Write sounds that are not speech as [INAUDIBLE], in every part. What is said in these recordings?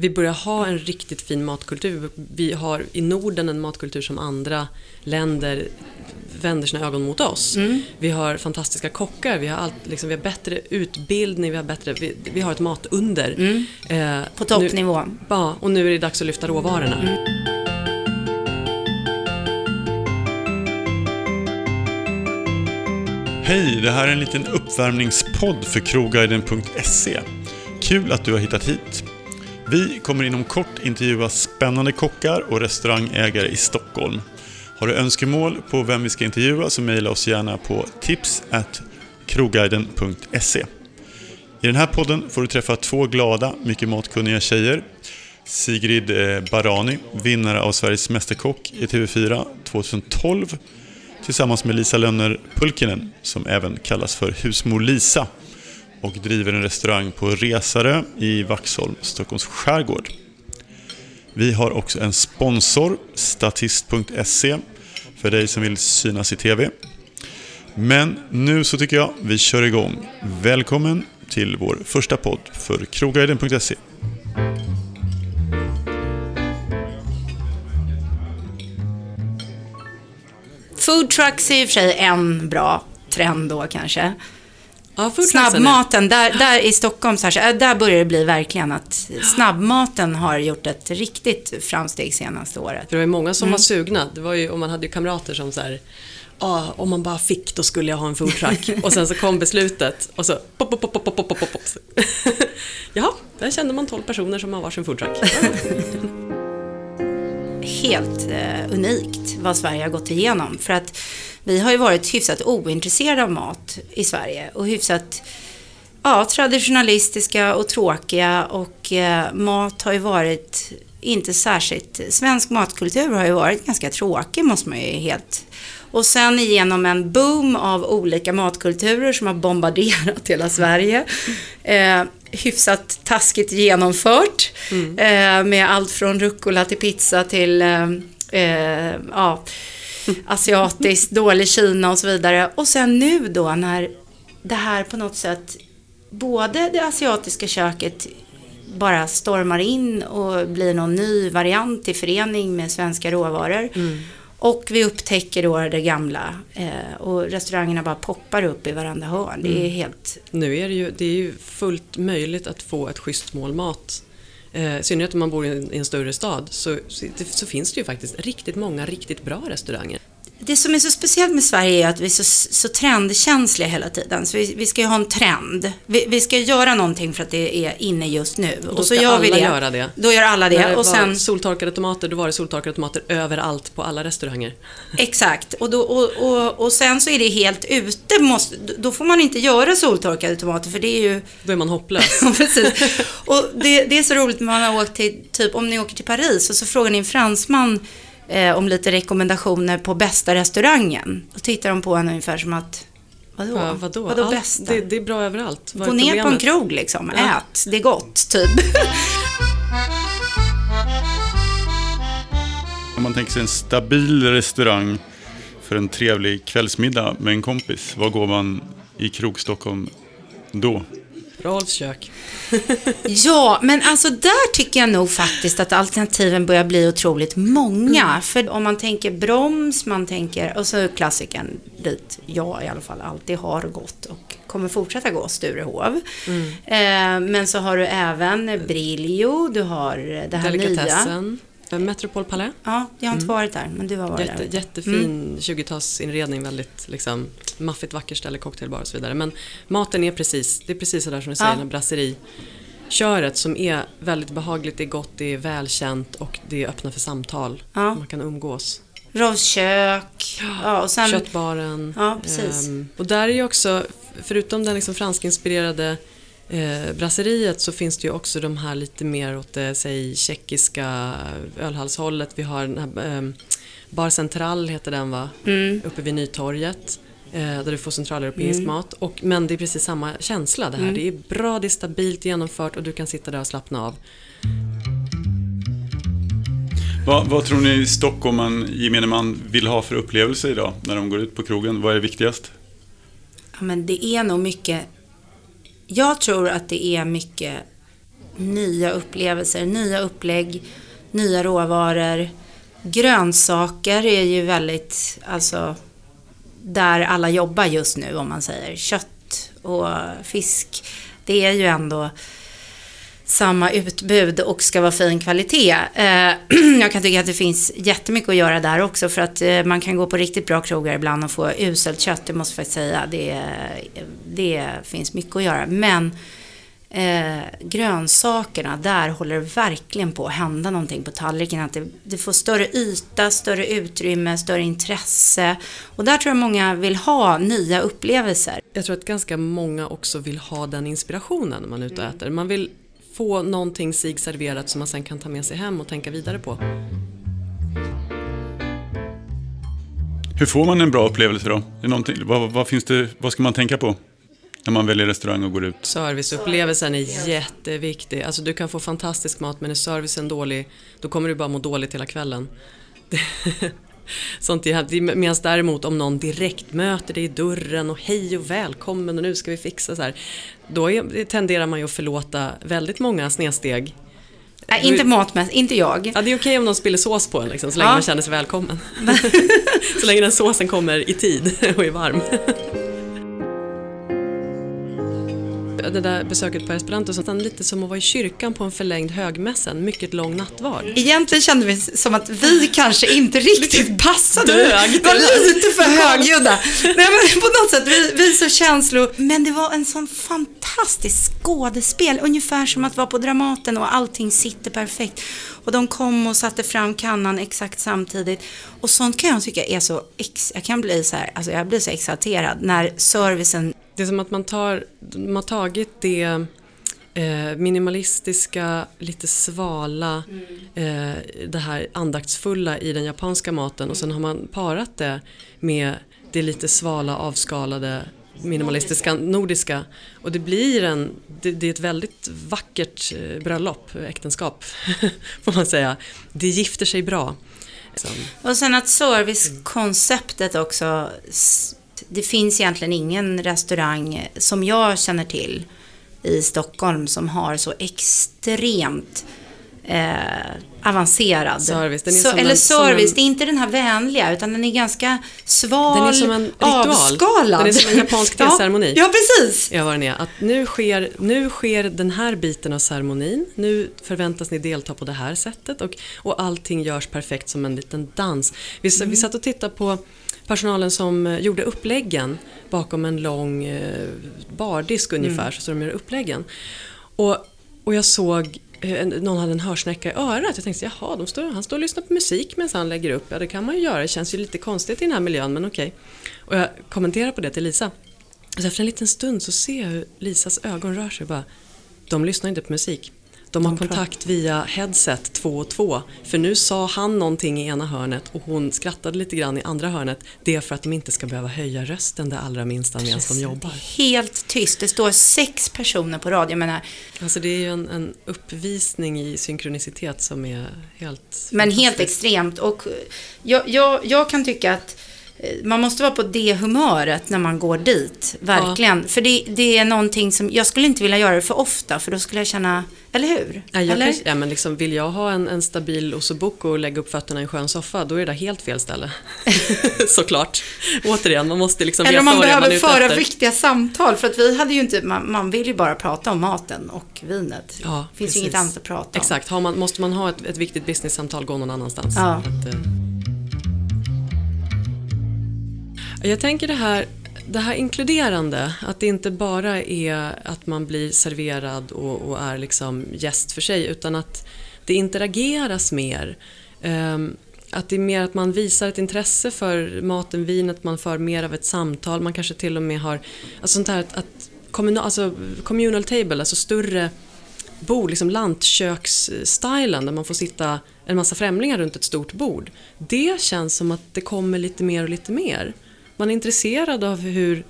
Vi börjar ha en riktigt fin matkultur. Vi har i Norden en matkultur som andra länder vänder sina ögon mot oss. Mm. Vi har fantastiska kockar, vi har, allt, liksom, vi har bättre utbildning, vi har, bättre, vi, vi har ett matunder. Mm. Eh, På toppnivå. Nu, ja, och nu är det dags att lyfta råvarorna. Mm. Hej, det här är en liten uppvärmningspodd för krogguiden.se. Kul att du har hittat hit. Vi kommer inom kort intervjua spännande kockar och restaurangägare i Stockholm. Har du önskemål på vem vi ska intervjua så mejla oss gärna på tips krogguiden.se. I den här podden får du träffa två glada, mycket matkunniga tjejer. Sigrid eh, Barani, vinnare av Sveriges Mästerkock i TV4 2012 tillsammans med Lisa Lönner Pulkinen som även kallas för Husmor Lisa och driver en restaurang på Resarö i Vaxholm, Stockholms skärgård. Vi har också en sponsor, statist.se, för dig som vill synas i TV. Men nu så tycker jag vi kör igång. Välkommen till vår första podd för krogguiden.se. Food trucks är i och för sig en bra trend då kanske. Ja, Snabbmaten, där, där i Stockholm, särskilt, äh, där börjar det bli verkligen att snabbmaten har gjort ett riktigt framsteg senaste året. För det var ju många som Mm. var sugna. Det var ju, och man hade ju kamrater som så här, ah, om man bara fick då skulle jag ha en foodtruck. [LAUGHS] och sen så kom beslutet och så pop, pop, pop, pop, pop, pop, pop, pop. [LAUGHS] Jaha, där kände man 12 personer som har varsin foodtruck. [LAUGHS] Helt eh, unikt vad Sverige har gått igenom. För att vi har ju varit hyfsat ointresserade av mat i Sverige och hyfsat ja, traditionalistiska och tråkiga och eh, mat har ju varit inte särskilt, svensk matkultur har ju varit ganska tråkig måste man ju helt och sen genom en boom av olika matkulturer som har bombarderat hela Sverige. Eh, hyfsat taskigt genomfört. Eh, med allt från rucola till pizza till eh, eh, ja, asiatiskt, dålig Kina och så vidare. Och sen nu då när det här på något sätt, både det asiatiska köket bara stormar in och blir någon ny variant i förening med svenska råvaror. Och vi upptäcker då det gamla eh, och restaurangerna bara poppar upp i varandra hörn. Det är helt... nu är det ju, det är ju fullt möjligt att få ett schysst mål mat. Eh, I synnerhet om man bor i en, i en större stad så, så, det, så finns det ju faktiskt riktigt många riktigt bra restauranger. Det som är så speciellt med Sverige är att vi är så, så trendkänsliga hela tiden. Så vi, vi ska ju ha en trend. Vi, vi ska göra någonting för att det är inne just nu. då Och så gör vi det. göra det. Då gör alla När det. det Och sen, soltorkade tomater, då var det soltorkade tomater överallt på alla restauranger. exakt. Och, då, och, och, och sen så är det helt ute. Måste, då får man inte göra soltorkade tomater för det är ju Då är man hopplös. [LAUGHS] Precis. Och det, det är så roligt när man har åkt till, typ om ni åker till Paris och så frågar ni en fransman eh, om lite rekommendationer på bästa restaurangen. Då tittar de på en ungefär som att, vadå? Ja, vadå? vadå Allt- bästa? Det, det är bra överallt. Gå ner på en krog liksom, Ja. ät, det är gott, typ. Om man tänker sig en stabil restaurang för en trevlig kvällsmiddag med en kompis, var går man i Krog-Stockholm då? Rolfs kök. [LAUGHS] Ja, men alltså där tycker jag nog faktiskt att alternativen börjar bli otroligt många. För om man tänker broms, man tänker, och så klassikern dit jag i alla fall alltid har gått och kommer fortsätta gå, Sturehov. Eh, men så har du även Briljo, du har det här nya. Eh, Metropol Palais. Ja, jag har inte varit där, men du har varit Jätte, där. jättefin 20-talsinredning, väldigt liksom, maffigt vackert ställe, cocktailbar och så vidare. Men maten är precis, det är precis sådär som du säger, Ja. brasseriköret som är väldigt behagligt, det är gott, det är välkänt och det är öppna för samtal. Ja. Man kan umgås. Rolfs kök. Ja, och sen, Köttbaren. Ja, precis. Ehm, och där är ju också, förutom den liksom franskinspirerade eh, brasseriet så finns det ju också de här lite mer åt det, säg tjeckiska ölhallshållet. Vi har den här eh, Bar Central heter den va? Mm. Uppe vid Nytorget. Eh, där du får centraleuropeisk mat. Och, men det är precis samma känsla det här. Mm. Det är bra, det är stabilt genomfört och du kan sitta där och slappna av. Vad, vad tror ni stockholmaren, gemene man, vill ha för upplevelse idag när de går ut på krogen? Vad är viktigast? Ja, men det är nog mycket... Jag tror att det är mycket nya upplevelser, nya upplägg, nya råvaror. Grönsaker är ju väldigt, alltså, där alla jobbar just nu om man säger. Kött och fisk, det är ju ändå samma utbud och ska vara fin kvalitet. Eh, [CLEARS THROAT] jag kan tycka att det finns jättemycket att göra där också för att eh, man kan gå på riktigt bra krogar ibland och få uselt kött, det måste jag faktiskt säga. Det, det finns mycket att göra. Men eh, grönsakerna, där håller det verkligen på att hända någonting på tallriken. Att det, det, får större yta, större utrymme, större intresse. Och där tror jag många vill ha nya upplevelser. Jag tror att ganska många också vill ha den inspirationen när man är ute och äter. Man vill få någonting sig serverat som man sen kan ta med sig hem och tänka vidare på. Hur får man en bra upplevelse då? Vad, vad, finns det, vad ska man tänka på när man väljer restaurang och går ut? Serviceupplevelsen är jätteviktig. Alltså du kan få fantastisk mat men är servicen dålig då kommer du bara må dåligt hela kvällen. [LAUGHS] Sånt Medan däremot om någon direkt möter dig i dörren och hej och välkommen och nu ska vi fixa så här. Då är, tenderar man ju att förlåta väldigt många snedsteg. Nej, inte matmässigt, inte jag. Ja, det är okej om de spiller sås på en liksom, så länge ja. man känner sig välkommen. [LAUGHS] [LAUGHS] så länge den såsen kommer i tid och är varm. Det där besöket på Esperanto nästan lite som att vara i kyrkan på en förlängd högmässa, en mycket lång nattvard. Egentligen kände vi som att vi kanske inte riktigt passade. Dög. var lite för högljudda. Nej, men på något sätt, vi, vi så känslor. Men det var en sån fantastisk skådespel, ungefär som att vara på Dramaten och allting sitter perfekt. Och de kom och satte fram kannan exakt samtidigt. Och sånt kan jag tycka är så, ex jag kan bli så här, alltså jag blir så exalterad när servicen det är som att man, tar, man har tagit det eh, minimalistiska, lite svala, mm. eh, det här andaktsfulla i den japanska maten mm. och sen har man parat det med det lite svala, avskalade minimalistiska nordiska. Och det blir en, det, det, är ett väldigt vackert eh, bröllop, äktenskap [LAUGHS] får man säga. Det gifter sig bra. Och sen att servicekonceptet också det finns egentligen ingen restaurang som jag känner till i Stockholm som har så extremt eh, avancerad service. Så, eller en, service, en, det är inte den här vänliga utan den är ganska sval, Den är som en ritual. avskalad. Den är som en japansk teceremoni. [LAUGHS] Ja, ja, precis. Ja, vad den är. Att nu, sker, nu sker den här biten av ceremonin, nu förväntas ni delta på det här sättet och, och allting görs perfekt som en liten dans. Vi, mm. vi satt och tittade på personalen som eh, gjorde uppläggen bakom en lång eh, bardisk ungefär, mm. så de gör uppläggen. Och, och jag såg eh, någon hade en hörsnäcka i örat. Jag tänkte, jaha, de står, han står och lyssnar på musik medan han lägger upp. Ja, det kan man ju göra. Det känns ju lite konstigt i den här miljön, men okej. Och jag kommenterar på det till Lisa. Så efter en liten stund så ser jag hur Lisas ögon rör sig bara. De lyssnar inte på musik. De har kontakt via headset två och två. För nu sa han någonting i ena hörnet och hon skrattade lite grann i andra hörnet. Det är för att de inte ska behöva höja rösten det allra minsta medan de jobbar. Helt tyst. Det står sex personer på radio. menar, alltså det är ju en, en uppvisning i synkronicitet som är helt Men helt extremt. Och jag, jag, jag kan tycka att man måste vara på det humöret när man går dit, verkligen. Ja. För det, det, är någonting som, jag skulle inte vilja göra det för ofta för då skulle jag känna, eller hur? Ja, eller? Kan, ja men liksom, vill jag ha en, en stabil osobuco och lägga upp fötterna i en skön soffa, då är det där helt fel ställe. [LAUGHS] Såklart. Återigen, man måste liksom Eller om man behöver man föra efter. viktiga samtal, för att vi hade ju inte, man, man vill ju bara prata om maten och vinet. Ja, det finns precis. ju inget annat att prata om. Exakt, man, måste man ha ett, ett viktigt business-samtal, gå någon annanstans. Ja. Att, Jag tänker det här, det här inkluderande, att det inte bara är att man blir serverad och, och är liksom gäst för sig utan att det interageras mer. Um, att det är mer att man visar ett intresse för maten, vinet, man för mer av ett samtal, man kanske till och med har, alltså sånt här att, att kommunal, alltså communal table, alltså större bord, liksom lantköksstilen där man får sitta en massa främlingar runt ett stort bord. Det känns som att det kommer lite mer och lite mer man är intresserad av hur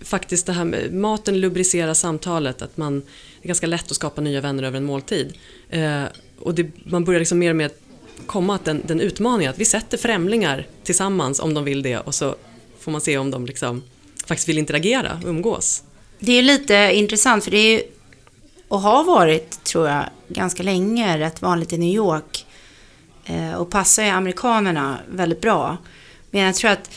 faktiskt det här med maten lubricerar samtalet. Att man, det är ganska lätt att skapa nya vänner över en måltid. Eh, och det, man börjar liksom mer och mer komma att den, den utmaningen att vi sätter främlingar tillsammans om de vill det och så får man se om de liksom faktiskt vill interagera och umgås. Det är lite intressant för det är ju och har varit, tror jag, ganska länge rätt vanligt i New York. Eh, och passar ju amerikanerna väldigt bra. Men jag tror att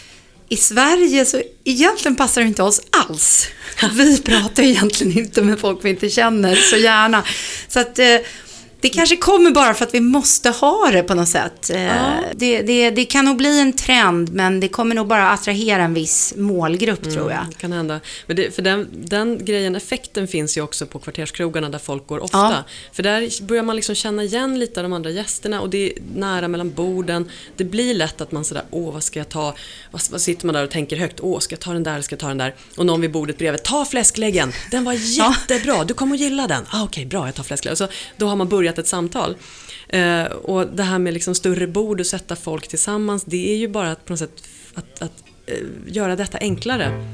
i Sverige så egentligen passar det inte oss alls. [LAUGHS] Vi pratar egentligen inte med folk vi inte känner så gärna. Så att eh, det kanske kommer bara för att vi måste ha det på något sätt. Eh, Ja. Det, det, det kan nog bli en trend men det kommer nog bara attrahera en viss målgrupp tror jag. Det kan hända. Men det, för den, den grejen, effekten finns ju också på kvarterskrogarna där folk går ofta. Ja. För där börjar man liksom känna igen lite av de andra gästerna och det är nära mellan borden. Det blir lätt att man sådär, åh vad ska jag ta? Vad, vad sitter man där och tänker högt? Åh, ska jag ta den där ska jag ta den där? Och någon vid bordet bredvid, ta fläskläggen! Den var jättebra, du kommer att gilla den. Ah, Okej, bra, jag tar fläskläggen. Så då har man börjat ett samtal. Eh, och det här med liksom större bord och sätta folk tillsammans, det är ju bara att på något sätt att, att eh, göra detta enklare.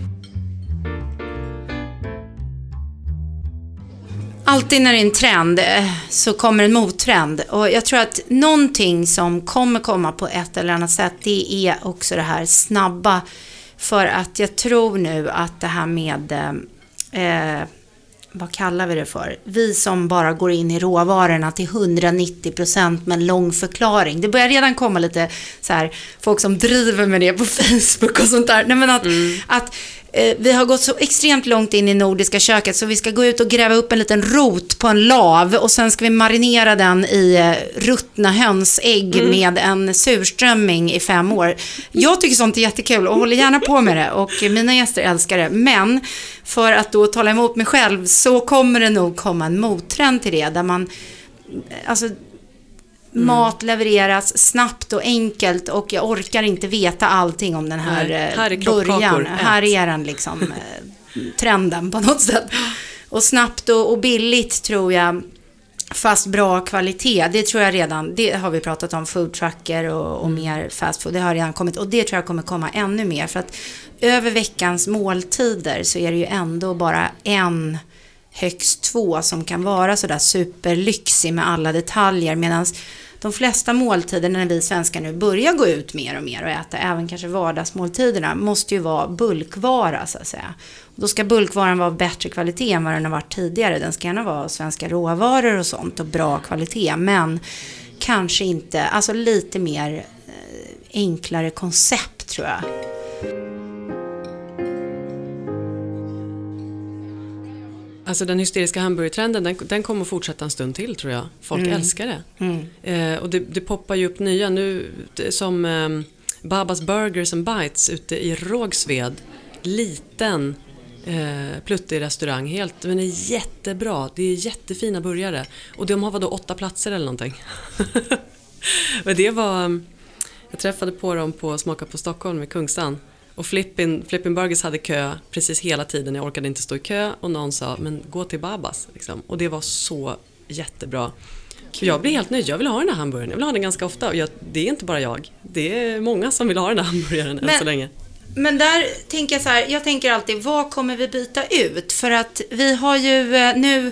Alltid när det är en trend eh, så kommer en mottrend. Och jag tror att någonting som kommer komma på ett eller annat sätt, det är också det här snabba. För att jag tror nu att det här med, eh, eh vad kallar vi det för? Vi som bara går in i råvarorna till 190% med en lång förklaring. Det börjar redan komma lite så här, folk som driver med det på [LAUGHS] Facebook och sånt där. Nej, men att, att eh, vi har gått så extremt långt in i nordiska köket så vi ska gå ut och gräva upp en liten rot på en lav och sen ska vi marinera den i eh, ruttna hönsägg med en surströmming i fem år. Jag tycker sånt är jättekul och håller gärna på med det och mina gäster älskar det. Men för att då tala emot mig själv så kommer det nog komma en mottrend till det där man Alltså, mat levereras snabbt och enkelt och jag orkar inte veta allting om den här, Nej, eh, här är början. Här är den liksom eh, trenden på något sätt. Och snabbt och, och billigt tror jag, fast bra kvalitet. Det tror jag redan, det har vi pratat om, foodtrucker och, och mer fast food. Det har redan kommit och det tror jag kommer komma ännu mer. För att över veckans måltider så är det ju ändå bara en högst två som kan vara sådär superlyxig med alla detaljer. Medan de flesta måltider när vi svenskar nu börjar gå ut mer och mer och äta, även kanske vardagsmåltiderna, måste ju vara bulkvara så att säga. Då ska bulkvaran vara av bättre kvalitet än vad den har varit tidigare. Den ska gärna vara svenska råvaror och sånt och bra kvalitet. Men kanske inte, alltså lite mer eh, enklare koncept tror jag. Alltså den hysteriska hamburgertrenden, den, den kommer att fortsätta en stund till tror jag. Folk älskar det. Eh, och det, det poppar ju upp nya nu, som eh, Babas Burgers and Bites ute i Rågsved. Liten, eh, pluttig restaurang, helt, men är jättebra. Det är jättefina burgare. Och de har vadå, åtta platser eller någonting. [LAUGHS] men det var, jag träffade på dem på Smaka på Stockholm i Kungsan. Och Flippin, Flippin Burgers hade kö precis hela tiden. Jag orkade inte stå i kö och någon sa, men gå till Babas. Liksom. Och det var så jättebra. Och jag blev helt nöjd. Jag vill ha den här hamburgaren. Jag vill ha den ganska ofta. Och jag, det är inte bara jag. Det är många som vill ha den här hamburgaren än Men- så länge. Men där tänker jag så här, jag tänker alltid, vad kommer vi byta ut? För att vi har ju eh, nu,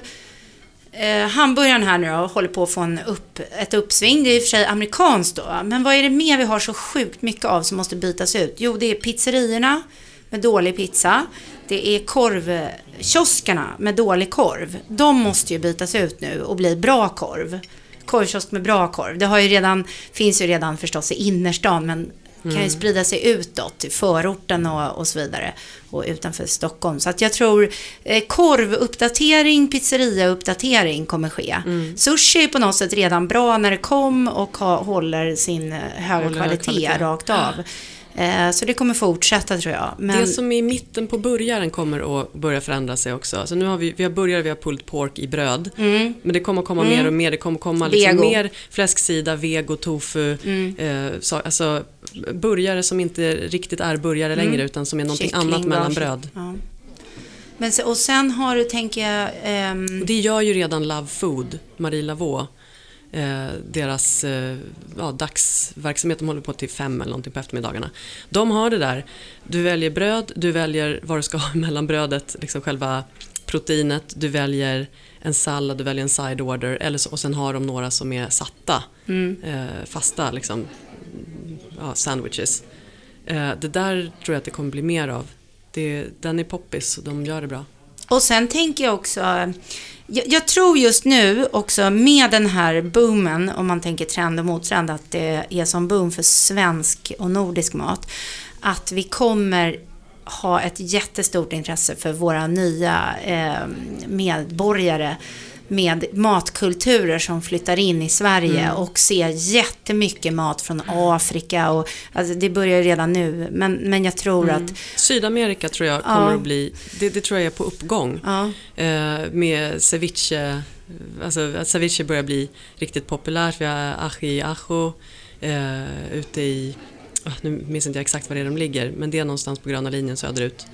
eh, hamburgaren här nu då, håller på att få en upp, ett uppsving. Det är i och för sig amerikanskt då. Men vad är det mer vi har så sjukt mycket av som måste bytas ut? Jo, det är pizzerierna med dålig pizza. Det är korvkioskerna med dålig korv. De måste ju bytas ut nu och bli bra korv. Korvkiosk med bra korv. Det har ju redan, finns ju redan förstås i innerstan men kan ju sprida sig utåt, till förorten och, och så vidare. Och utanför Stockholm. Så att jag tror eh, korvuppdatering, pizzeriauppdatering kommer ske. Sushi är på något sätt redan bra när det kom och ha, håller sin eh, höga Håller kvalitet, kvalitet. rakt av. Eh, så det kommer fortsätta tror jag. Men, Det som är i mitten på burgaren kommer att börja förändra sig också. Så nu har vi, vi har burgare, vi har pulled pork i bröd. Men det kommer att komma mer och mer. Det kommer att komma liksom Mm. Mer fläsksida, vego, tofu. Mm. Eh, så, alltså burgare som inte riktigt är burgare längre utan som är någonting Mm. Kyckling, annat mellan bröd. Ja. Men, och sen har du, tänker jag, ehm, det gör ju redan Love Food, Marie Lavaux. Eh, deras eh, ja, dagsverksamhet, de håller på till fem eller någonting på eftermiddagarna. De har det där, du väljer bröd, du väljer vad du ska ha [LAUGHS] mellan brödet, liksom själva proteinet, du väljer en sallad, du väljer en side order eller så, och sen har de några som är satta, eh, fasta liksom, ja, sandwiches. Eh, det där tror jag att det kommer bli mer av. Det, den är poppis och de gör det bra. Och sen tänker jag också, Jag, jag, tror just nu också med den här boomen, om man tänker trend och mottrend, att det är som boom för svensk och nordisk mat, att vi kommer ha ett jättestort intresse för våra nya eh, medborgare med matkulturer som flyttar in i Sverige mm. och ser jättemycket mat från Afrika. Och, alltså det börjar redan nu, men, men jag tror mm. att... Sydamerika tror jag kommer ja. att bli, det, det, tror jag är på uppgång. Ja. Eh, med ceviche, alltså att ceviche börjar bli riktigt populärt. Vi har aji ajo eh, ute i Ah, nu minns inte jag exakt var det är de ligger, men det är någonstans på gröna linjen söderut.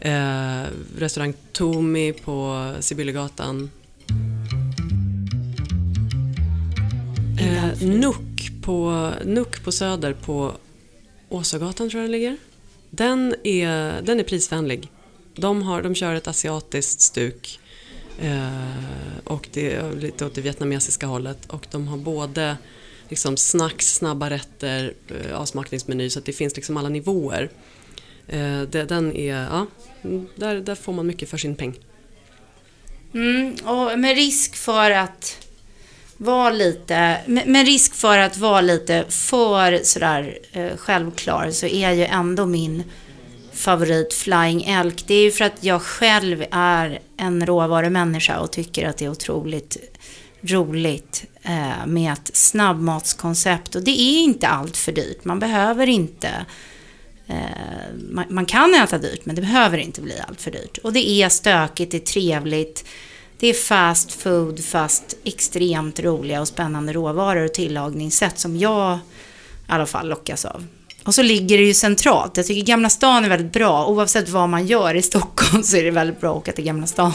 Eh, restaurang Tomi på Sibyllegatan. Eh, Nuck, på, Nuck på Söder på Åsagatan tror jag den ligger. Den är, den är prisvänlig. De, har, de kör ett asiatiskt stuk eh, och det är lite åt det vietnamesiska hållet och de har både liksom snacks, snabba rätter, eh, avsmakningsmeny så att det finns liksom alla nivåer. Eh, den är, ja, där, där får man mycket för sin peng. Mm, och med risk för att vara lite, med, med risk för att vara lite för sådär eh, självklar så är ju ändå min favorit Flying Elk. Det är ju för att jag själv är en råvarumänniska och tycker att det är otroligt roligt eh, med ett snabbmatskoncept. Och det är inte allt för dyrt. Man behöver inte eh, man, man, kan äta dyrt, men det behöver inte bli allt för dyrt. Och det är stökigt, det är trevligt. Det är fast food, fast extremt roliga och spännande råvaror och tillagningssätt som jag i alla fall lockas av. Och så ligger det ju centralt. Jag tycker Gamla stan är väldigt bra. Oavsett vad man gör i Stockholm [LAUGHS] så är det väldigt bra att åka till Gamla stan.